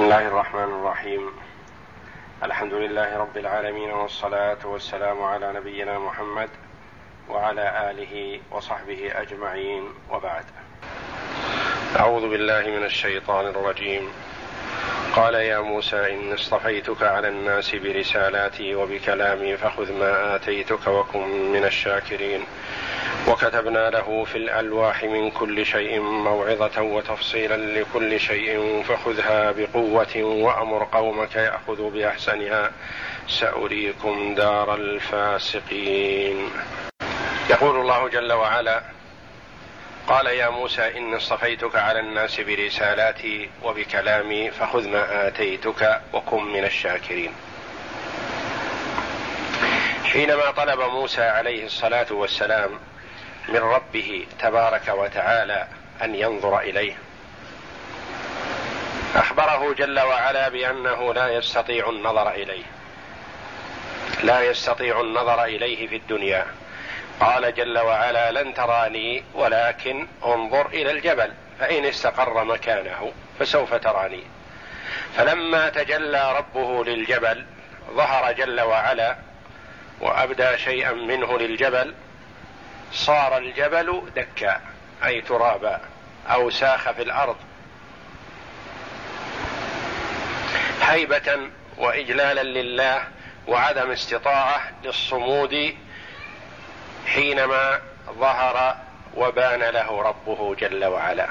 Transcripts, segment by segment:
بسم الله الرحمن الرحيم. الحمد لله رب العالمين والصلاة والسلام على نبينا محمد وعلى آله وصحبه أجمعين وبعد. أعوذ بالله من الشيطان الرجيم. قال يا موسى اني اصطفيتك على الناس برسالاتي وبكلامي فخذ ما آتيتك وكن من الشاكرين. وكتبنا له في الألواح من كل شيء موعظة وتفصيلا لكل شيء فخذها بقوة وأمر قومك ياخذوا بأحسنها. سأريكم دار الفاسقين. يقول الله جل وعلا قال يا موسى اني اصطفيتك على الناس برسالاتي وبكلامي فخذ ما آتيتك وكن من الشاكرين. حينما طلب موسى عليه الصلاة والسلام من ربه تبارك وتعالى أن ينظر إليه. أخبره جل وعلا بأنه لا يستطيع النظر إليه. لا يستطيع النظر إليه في الدنيا. قال جل وعلا لن تراني ولكن انظر إلى الجبل فإن استقر مكانه فسوف تراني. فلما تجلى ربه للجبل ظهر جل وعلا وأبدى شيئا منه للجبل صار الجبل دكا أي ترابا أو ساخ في الأرض. هيبة وإجلالا لله وعدم استطاعة للصمود حينما ظهر وبان له ربه جل وعلا.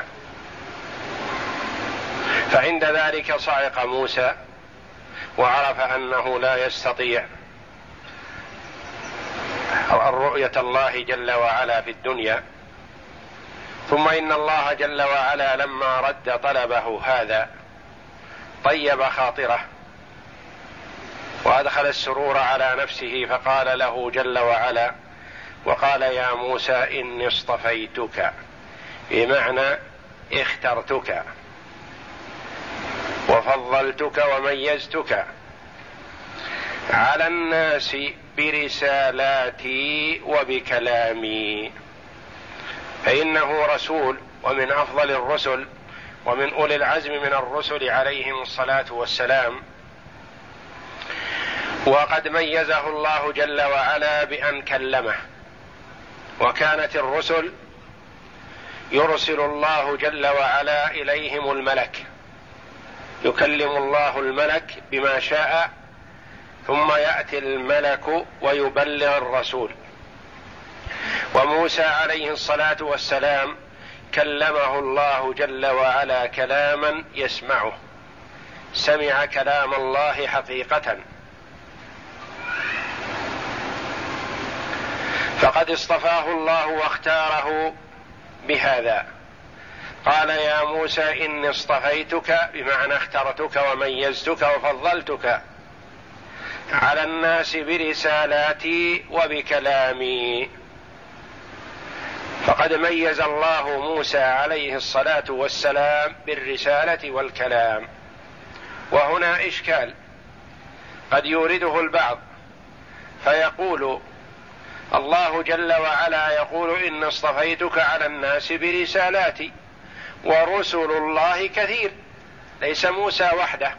فعند ذلك صعق موسى وعرف أنه لا يستطيع الرؤية الله جل وعلا في الدنيا. ثم إن الله جل وعلا لما رد طلبه هذا طيب خاطره وأدخل السرور على نفسه فقال له جل وعلا وقال يا موسى إني اصطفيتك بمعنى اخترتك وفضلتك وميزتك على الناس برسالاتي وبكلامي. فإنه رسول ومن أفضل الرسل ومن أولي العزم من الرسل عليهم الصلاة والسلام. وقد ميزه الله جل وعلا بأن كلمه. وكانت الرسل يرسل الله جل وعلا إليهم الملك. يكلم الله الملك بما شاء ثم يأتي الملك ويبلغ الرسول. وموسى عليه الصلاة والسلام كلمه الله جل وعلا كلاما يسمعه. سمع كلام الله حقيقة. فقد اصطفاه الله واختاره بهذا. قال يا موسى إني اصطفيتك بمعنى اخترتك وميزتك وفضلتك. على الناس برسالاتي وبكلامي. فقد ميز الله موسى عليه الصلاة والسلام بالرسالة والكلام. وهنا إشكال. قد يورده البعض. فيقول الله جل وعلا يقول إن اصطفيتك على الناس برسالاتي ورسل الله كثير. ليس موسى وحده.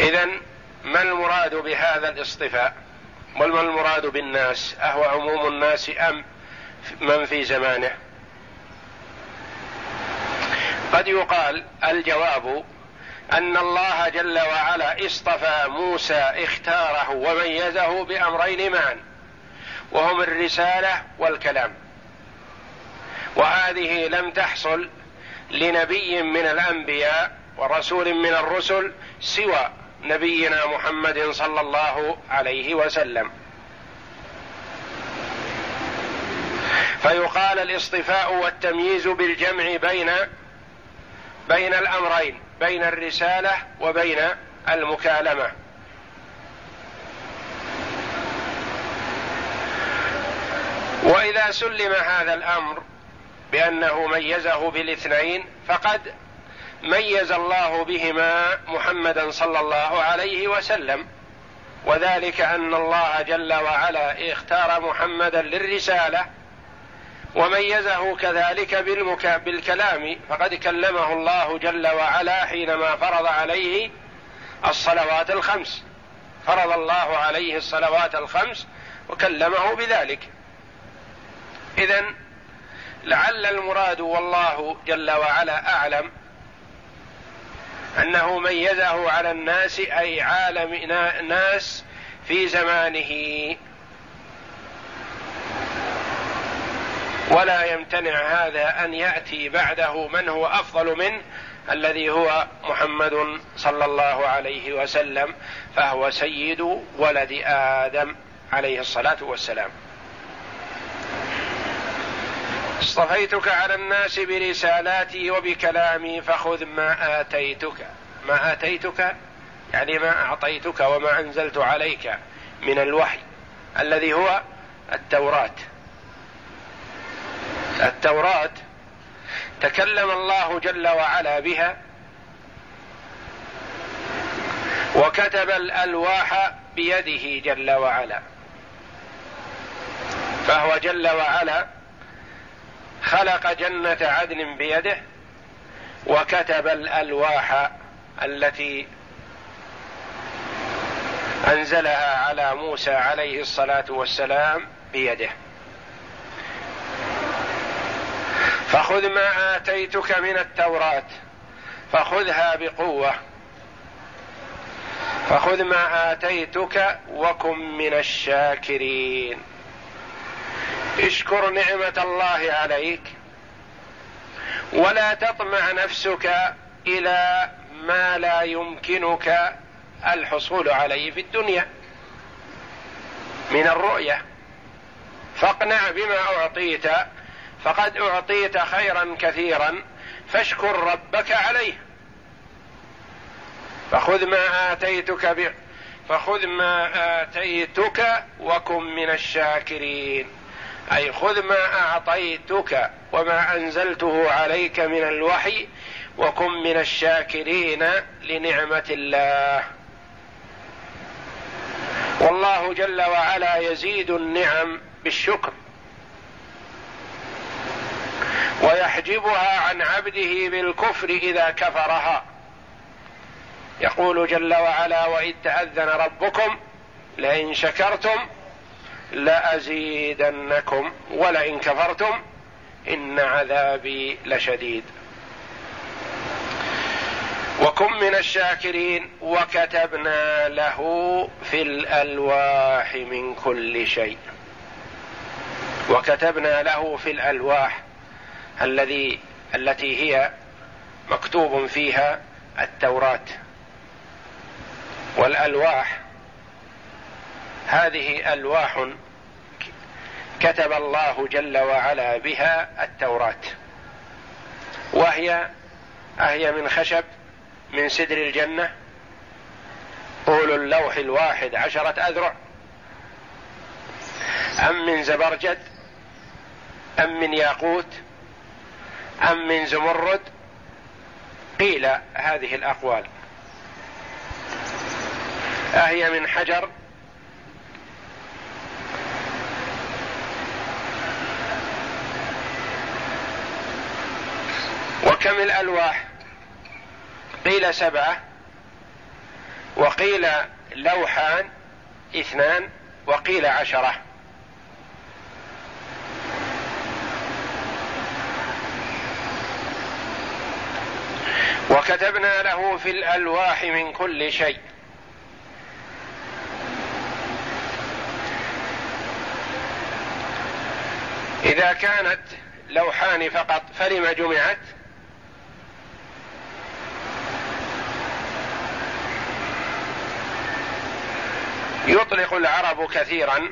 إذا ما المراد بهذا الاصطفاء؟ وما المراد بالناس؟ أهو عموم الناس أم من في زمانه؟ قد يقال الجواب أن الله جل وعلا اصطفى موسى اختاره وميزه بأمرين معا وهم الرسالة والكلام. وهذه لم تحصل لنبي من الأنبياء ورسول من الرسل سوى نبينا محمد صلى الله عليه وسلم. فيقال الاصطفاء والتمييز بالجمع بين بين الأمرين بين الرسالة وبين المكالمة. وإذا سلم هذا الأمر بأنه ميزه بالاثنين فقد ميز الله بهما محمدا صلى الله عليه وسلم وذلك أن الله جل وعلا اختار محمدا للرسالة وميزه كذلك بالمكا بالكلام فقد كلمه الله جل وعلا حينما فرض عليه الصلوات الخمس. فرض الله عليه الصلوات الخمس وكلمه بذلك. اذا لعل المراد والله جل وعلا أعلم أنه ميزه على الناس أي عالم ناس في زمانه. ولا يمتنع هذا أن يأتي بعده من هو أفضل منه الذي هو محمد صلى الله عليه وسلم فهو سيد ولد آدم عليه الصلاة والسلام. اصطفيتك على الناس برسالاتي وبكلامي فخذ ما آتيتك. ما آتيتك؟ يعني ما أعطيتك وما أنزلت عليك من الوحي الذي هو التوراة. التوراة تكلم الله جل وعلا بها وكتب الألواح بيده جل وعلا. فهو جل وعلا خلق جنة عدن بيده وكتب الألواح التي أنزلها على موسى عليه الصلاة والسلام بيده. فخذ ما آتيتك من التوراة فخذها بقوة. فخذ ما آتيتك وكن من الشاكرين. اشكر نعمة الله عليك. ولا تطمع نفسك إلى ما لا يمكنك الحصول عليه في الدنيا. من الرؤية. فاقنع بما أعطيت فقد أعطيت خيرا كثيرا فاشكر ربك عليه. فخذ ما آتيتك ب... فخذ ما آتيتك وكن من الشاكرين. أي خذ ما أعطيتك وما أنزلته عليك من الوحي وكن من الشاكرين لنعمة الله. والله جل وعلا يزيد النعم بالشكر ويحجبها عن عبده بالكفر إذا كفرها. يقول جل وعلا وإذ تأذن ربكم لئن شكرتم لأزيدنكم ولئن كفرتم إن عذابي لشديد. وكن من الشاكرين وكتبنا له في الألواح من كل شيء. وكتبنا له في الألواح الذي التي هي مكتوب فيها التوراة. والألواح هذه ألواح كتب الله جل وعلا بها التوراة. وهي أهي من خشب من سدر الجنة طول اللوح الواحد عشرة أذرع. أم من زبرجد أم من ياقوت أم من زمرد. قيل هذه الأقوال. أهي من حجر وكم الألواح؟ قيل سبعة وقيل لوحان اثنان وقيل عشرة. وكتبنا له في الألواح من كل شيء. إذا كانت لوحان فقط فلم جمعت؟ يطلق العرب كثيرا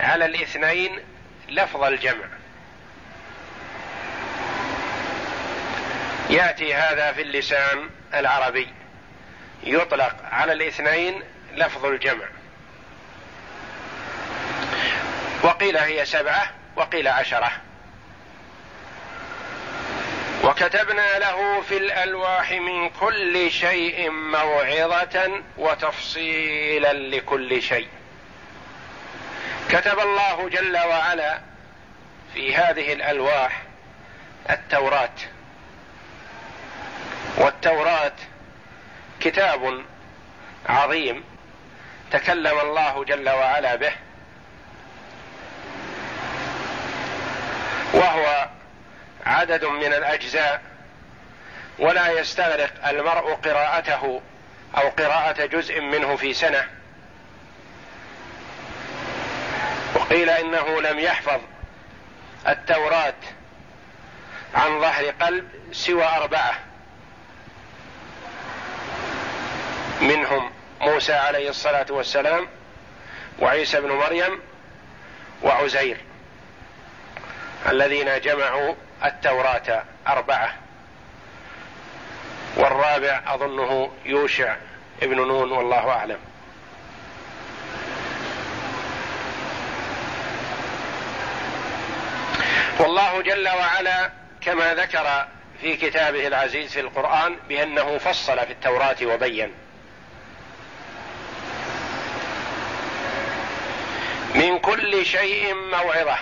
على الاثنين لفظ الجمع. يأتي هذا في اللسان العربي. يطلق على الاثنين لفظ الجمع. وقيل هي سبعة وقيل عشرة. وكتبنا له في الألواح من كل شيء موعظة وتفصيلا لكل شيء. كتب الله جل وعلا في هذه الألواح التوراة. والتوراة كتاب عظيم تكلم الله جل وعلا به. وهو عدد من الأجزاء ولا يستغرق المرء قراءته أو قراءة جزء منه في سنة. وقيل إنه لم يحفظ التوراة عن ظهر قلب سوى أربعة. منهم موسى عليه الصلاة والسلام وعيسى بن مريم وعزير الذين جمعوا التوراة أربعة. والرابع أظنه يوشع ابن نون والله أعلم. والله جل وعلا كما ذكر في كتابه العزيز في القرآن بأنه فصل في التوراة وبين. من كل شيء موعظة.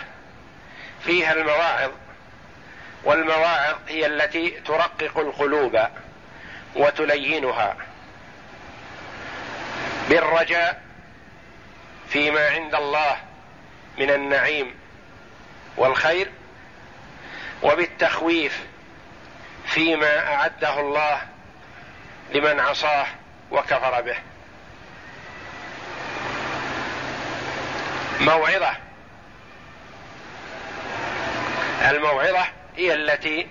فيها المواعظ. والمواعظ هي التي ترقق القلوب وتلينها بالرجاء فيما عند الله من النعيم والخير وبالتخويف فيما أعده الله لمن عصاه وكفر به. موعظة. الموعظة هي التي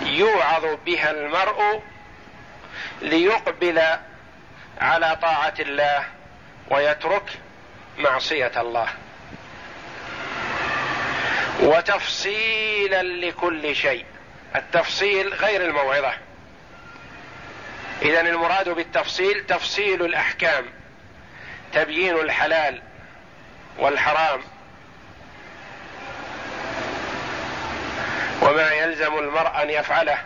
يوعظ بها المرء ليقبل على طاعة الله ويترك معصية الله. وتفصيلا لكل شيء. التفصيل غير الموعظة. اذا المراد بالتفصيل تفصيل الأحكام تبيين الحلال والحرام. وما يلزم المرء أن يفعله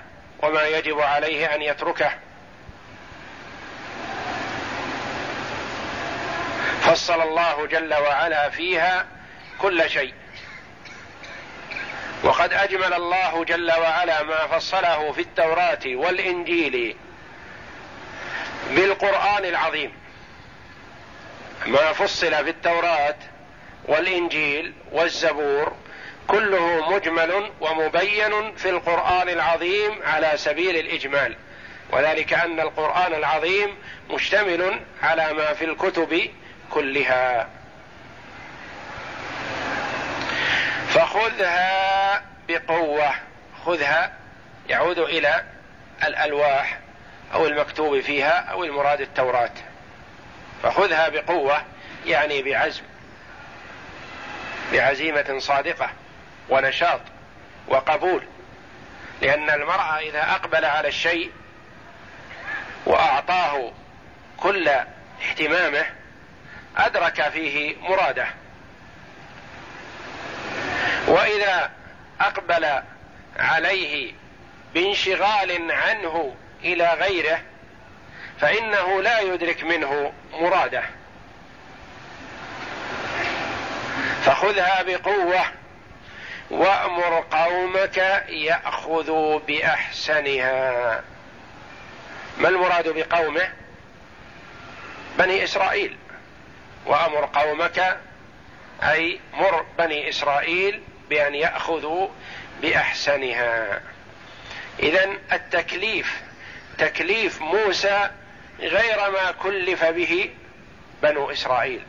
وما يجب عليه أن يتركه. فصل الله جل وعلا فيها كل شيء. وقد أجمل الله جل وعلا ما فصله في التوراة والإنجيل بالقرآن العظيم. ما فصل في التوراة والإنجيل والزبور كله مجمل ومبين في القرآن العظيم على سبيل الإجمال. وذلك أن القرآن العظيم مشتمل على ما في الكتب كلها. فخذها بقوة. خذها يعود إلى الألواح أو المكتوب فيها أو المراد التوراة. فخذها بقوة يعني بعزم بعزيمة صادقة. ونشاط وقبول لأن المرء إذا أقبل على الشيء وأعطاه كل اهتمامه أدرك فيه مراده. وإذا أقبل عليه بانشغال عنه إلى غيره فإنه لا يدرك منه مراده. فخذها بقوة وأمر قومك يأخذوا بأحسنها. ما المراد بقومه؟ بني إسرائيل. وأمر قومك أي مر بني إسرائيل بأن يأخذوا بأحسنها. اذا التكليف تكليف موسى غير ما كلف به بنو إسرائيل.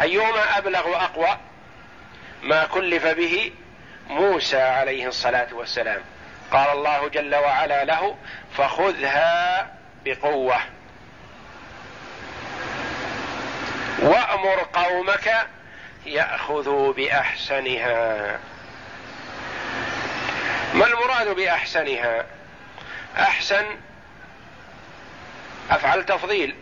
أيهما أبلغ وأقوى؟ ما كلف به موسى عليه الصلاة والسلام. قال الله جل وعلا له فخذها بقوة. وأمر قومك يأخذوا بأحسنها. ما المراد بأحسنها؟ أحسن أفعل تفضيل.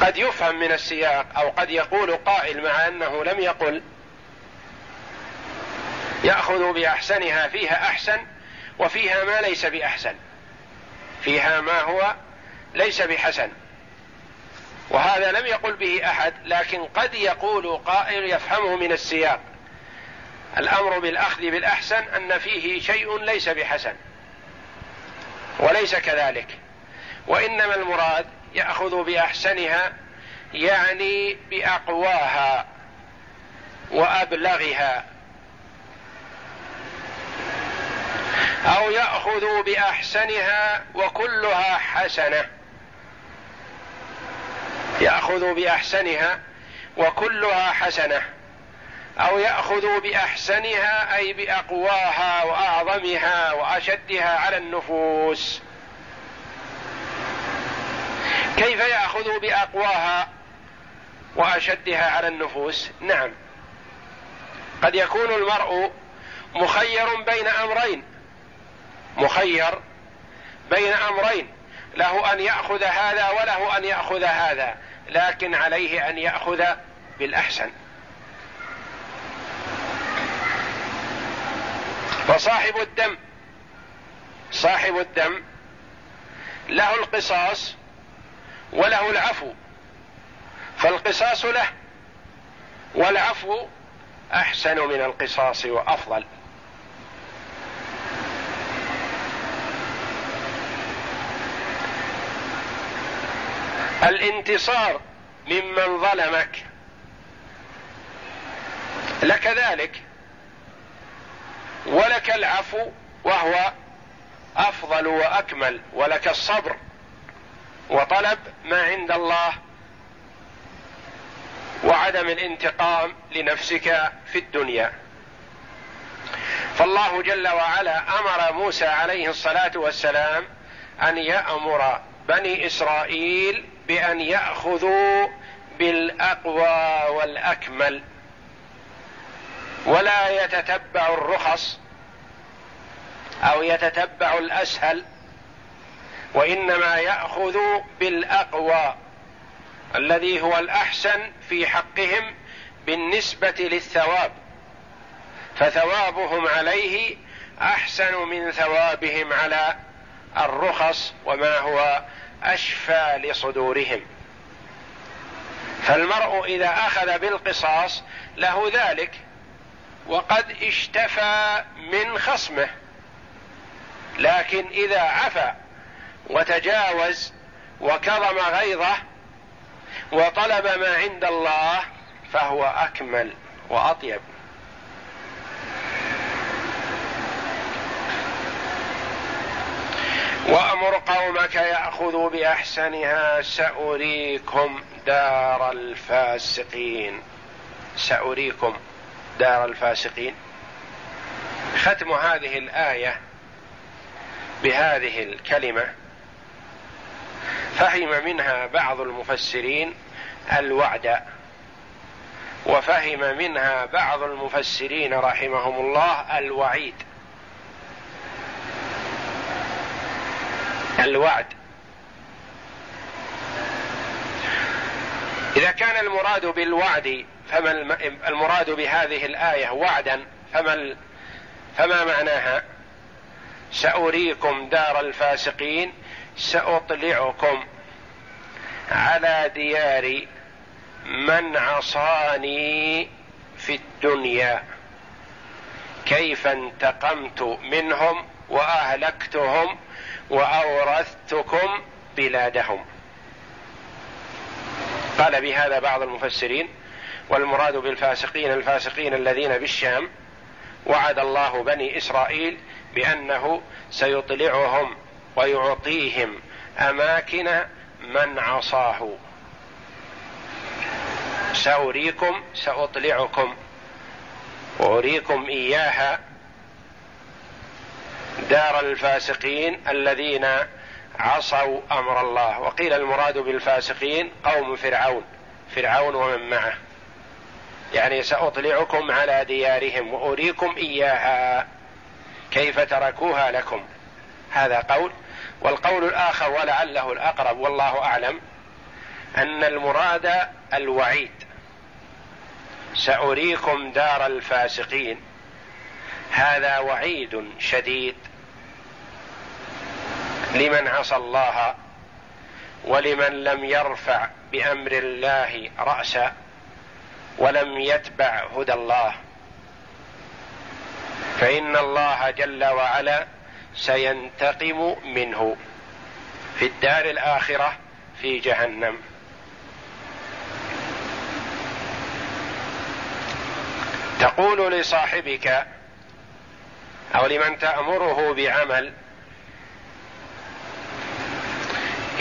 قد يفهم من السياق أو قد يقول قائل مع أنه لم يقل. يأخذ بأحسنها فيها أحسن وفيها ما ليس بأحسن. فيها ما هو ليس بحسن. وهذا لم يقل به أحد لكن قد يقول قائل يفهمه من السياق. الأمر بالأخذ بالأحسن أن فيه شيء ليس بحسن وليس كذلك. وإنما المراد يأخذ بأحسنها يعني بأقواها وأبلغها. أو ياخذ بأحسنها وكلها حسنة. ياخذ بأحسنها وكلها حسنة. أو ياخذ بأحسنها أي بأقواها وأعظمها وأشدها على النفوس. كيف ياخذ بأقواها وأشدها على النفوس؟ نعم. قد يكون المرء مخير بين أمرين. مخير بين أمرين له أن يأخذ هذا وله أن يأخذ هذا لكن عليه أن يأخذ بالأحسن. فصاحب الدم صاحب الدم له القصاص وله العفو فالقصاص له والعفو أحسن من القصاص وأفضل. الانتصار ممن ظلمك. لك ذلك ولك العفو وهو أفضل وأكمل ولك الصبر وطلب ما عند الله وعدم الانتقام لنفسك في الدنيا. فالله جل وعلا أمر موسى عليه الصلاة والسلام أن يأمر بني إسرائيل بأن يأخذوا بالأقوى والأكمل. ولا يتتبع الرخص أو يتتبع الأسهل وإنما يأخذ بالأقوى الذي هو الأحسن في حقهم بالنسبة للثواب. فثوابهم عليه أحسن من ثوابهم على الرخص وما هو أشفى لصدورهم. فالمرء إذا أخذ بالقصاص له ذلك وقد اشتفى من خصمه. لكن إذا عفا وتجاوز وكظم غيظه وطلب ما عند الله فهو أكمل وأطيب. وأمر قومك يأخذوا بأحسنها سأريكم دار الفاسقين. سأريكم دار الفاسقين. ختم هذه الآية بهذه الكلمة. فهم منها بعض المفسرين الوعد وفهم منها بعض المفسرين رحمهم الله الوعيد. الوعد. إذا كان المراد بالوعد فما المراد بهذه الآية وعدا فما فما معناها؟ سأريكم دار الفاسقين سأطلعكم على ديار من عصاني في الدنيا. كيف انتقمت منهم؟ وأهلكتهم وأورثتكم بلادهم. قال بهذا بعض المفسرين والمراد بالفاسقين الفاسقين الذين بالشام وعد الله بني إسرائيل بأنه سيطلعهم ويعطيهم أماكن من عصاه. سأريكم سأطلعكم. واريكم إياها دار الفاسقين الذين عصوا أمر الله. وقيل المراد بالفاسقين قوم فرعون. فرعون ومن معه. يعني سأطلعكم على ديارهم وأريكم إياها. كيف تركوها لكم؟ هذا قول. والقول الآخر ولعله الأقرب والله أعلم أن المراد الوعيد. سأريكم دار الفاسقين. هذا وعيد شديد. لمن عصى الله ولمن لم يرفع بأمر الله رأسا ولم يتبع هدى الله. فإن الله جل وعلا سينتقم منه في الدار الآخرة في جهنم. تقول لصاحبك أو لمن تأمره بعمل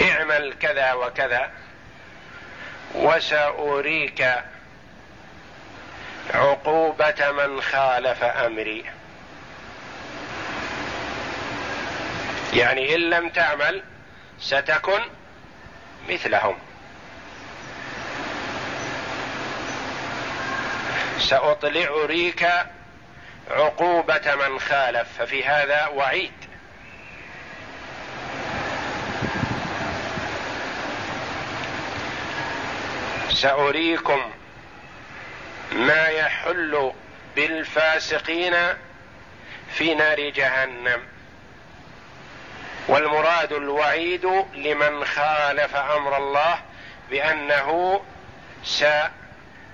اعمل كذا وكذا وسأريك عقوبة من خالف أمري. يعني إن لم تعمل ستكن مثلهم. ساطلع ريك عقوبة من خالف ففي هذا وعيد. سأريكم ما يحل بالفاسقين في نار جهنم. والمراد الوعيد لمن خالف أمر الله بأنه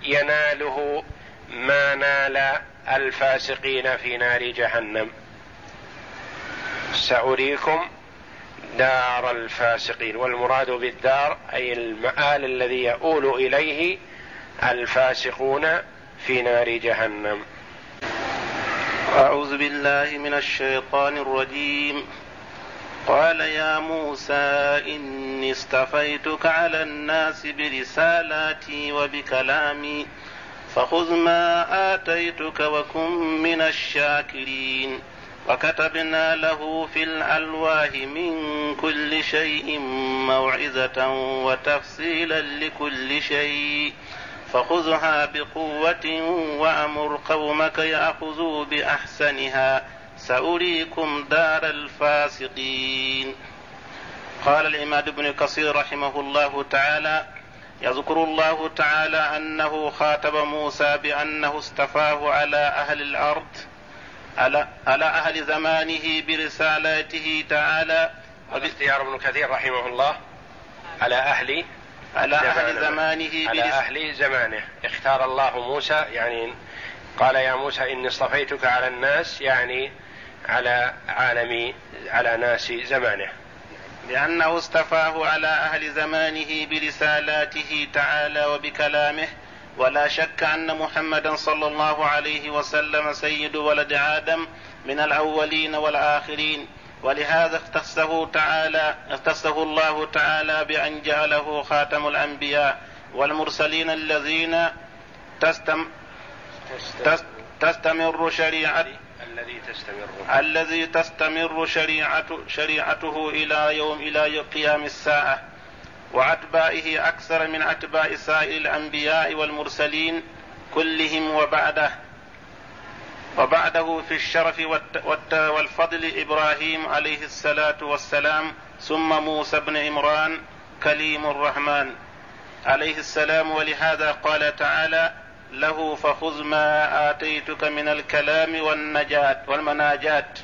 سيناله ما نال الفاسقين في نار جهنم. سأريكم دار الفاسقين والمراد بالدار أي المآل الذي يؤول إليه الفاسقون في نار جهنم. أعوذ بالله من الشيطان الرجيم. قال يا موسى إني اصطفيتك على الناس برسالاتي وبكلامي فخذ ما آتيتك وكن من الشاكرين. وكتبنا له في الألواح من كل شيء موعظة وتفصيلا لكل شيء. فخذها بقوة وأمر قومك يأخذوا بأحسنها. سأريكم دار الفاسقين. قال العماد بن كثير رحمه الله تعالى يذكر الله تعالى أنه خاطب موسى بأنه اصطفاه على أهل الأرض. على على أهل زمانه برسالاته تعالى هذا اختيار ابن كثير رحمه الله. على أهل على أهل زمانه. على أهل زمانه. اختار الله موسى يعني قال يا موسى إني اصطفيتك على الناس يعني على عالم على ناس زمانه. لأنه اصطفاه على أهل زمانه برسالاته تعالى وبكلامه. ولا شك أن محمدا صلى الله عليه وسلم سيد ولد آدم من الأولين والآخرين. ولهذا اختصه تعالى اختصه الله تعالى بأن جعله خاتم الأنبياء والمرسلين الذين تستم تستمر شريعة الذي تستمر. الذي تستمر شريعة شريعته إلى يوم إلى قيام الساعة. وأتباعه أكثر من أتباع سائر الأنبياء والمرسلين كلهم وبعده. وبعده في الشرف والفضل إبراهيم عليه الصلاة والسلام ثم موسى بن عمران كليم الرحمن. عليه السلام ولهذا قال تعالى له فخذ ما آتيتك من الكلام والنجاة والمناجات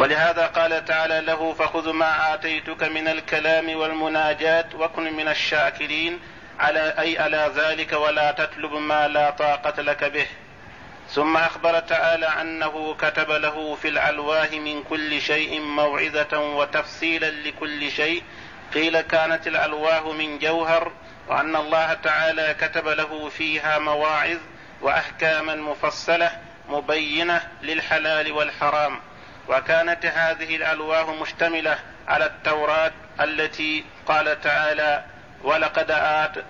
ولهذا قال تعالى له فخذ ما آتيتك من الكلام والمناجات وكن من الشاكرين على أي على ذلك ولا تطلب ما لا طاقة لك به. ثم أخبر تعالى أنه كتب له في الألواح من كل شيء موعظة وتفصيلا لكل شيء. قيل كانت الألواح من جوهر وأن الله تعالى كتب له فيها مواعظ وأحكاما مفصلة مبينة للحلال والحرام. وكانت هذه الألواح مشتملة على التوراة التي قال تعالى ولقد آت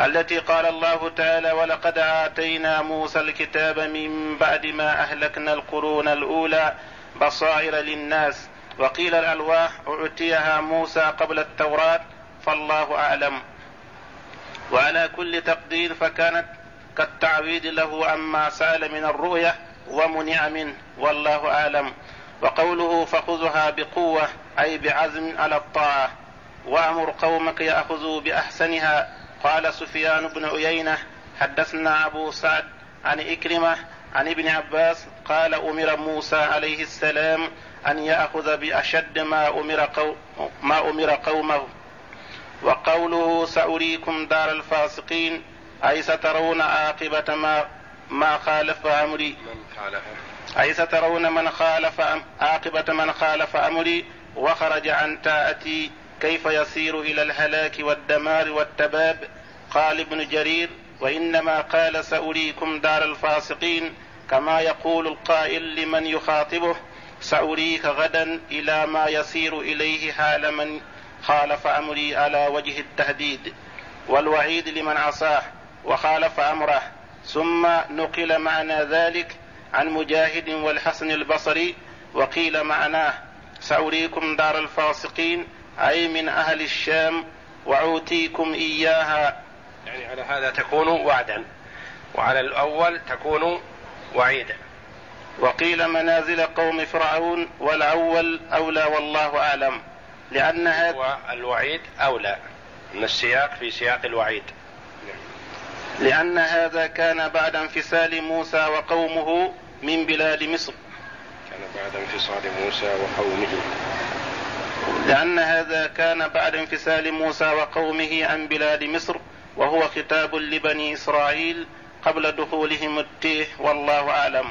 التي قال الله تعالى ولقد آتينا موسى الكتاب من بعد ما أهلكنا القرون الأولى بصائر للناس. وقيل الألواح أعطيها موسى قبل التوراة فالله أعلم. وعلى كل تقدير فكانت كالتعويض له عما سأل من الرؤية ومنع منه والله أعلم. وقوله فخذها بقوة أي بعزم على الطاعة. وأمر قومك يأخذوا بأحسنها. قال سفيان بن عيينة حدثنا أبو سعد عن إكرمة عن ابن عباس قال أمر موسى عليه السلام أن يأخذ بأشد ما أمر, قو ما أمر قومه. وقوله سأريكم دار الفاسقين أي سترون عاقبة ما ما خالف أمري. من خالف أي سترون من خالف عاقبة من خالف أمري؟ وخرج عن تاءتي كيف يسير إلى الهلاك والدمار والتباب؟ قال ابن جرير وإنما قال سأريكم دار الفاسقين كما يقول القائل لمن يخاطبه سأريك غدا إلى ما يسير إليه حال من خالف أمري على وجه التهديد. والوعيد لمن عصاه وخالف أمره. ثم نقل معنى ذلك عن مجاهد والحسن البصري وقيل معناه سأريكم دار الفاسقين أي من أهل الشام وأوتيكم إياها. يعني على هذا تكون وعدا وعلى الأول تكون وعيدا. وقيل منازل قوم فرعون والأول أولى والله أعلم لأن هذا والوعيد أولى من السياق في سياق الوعيد. لأن هذا كان بعد انفصال موسى وقومه من بلاد مصر. كان بعد انفصال موسى وقومه. لأن هذا كان بعد انفصال موسى وقومه عن بلاد مصر وهو خطاب لبني إسرائيل قبل دخولهم التيه والله أعلم.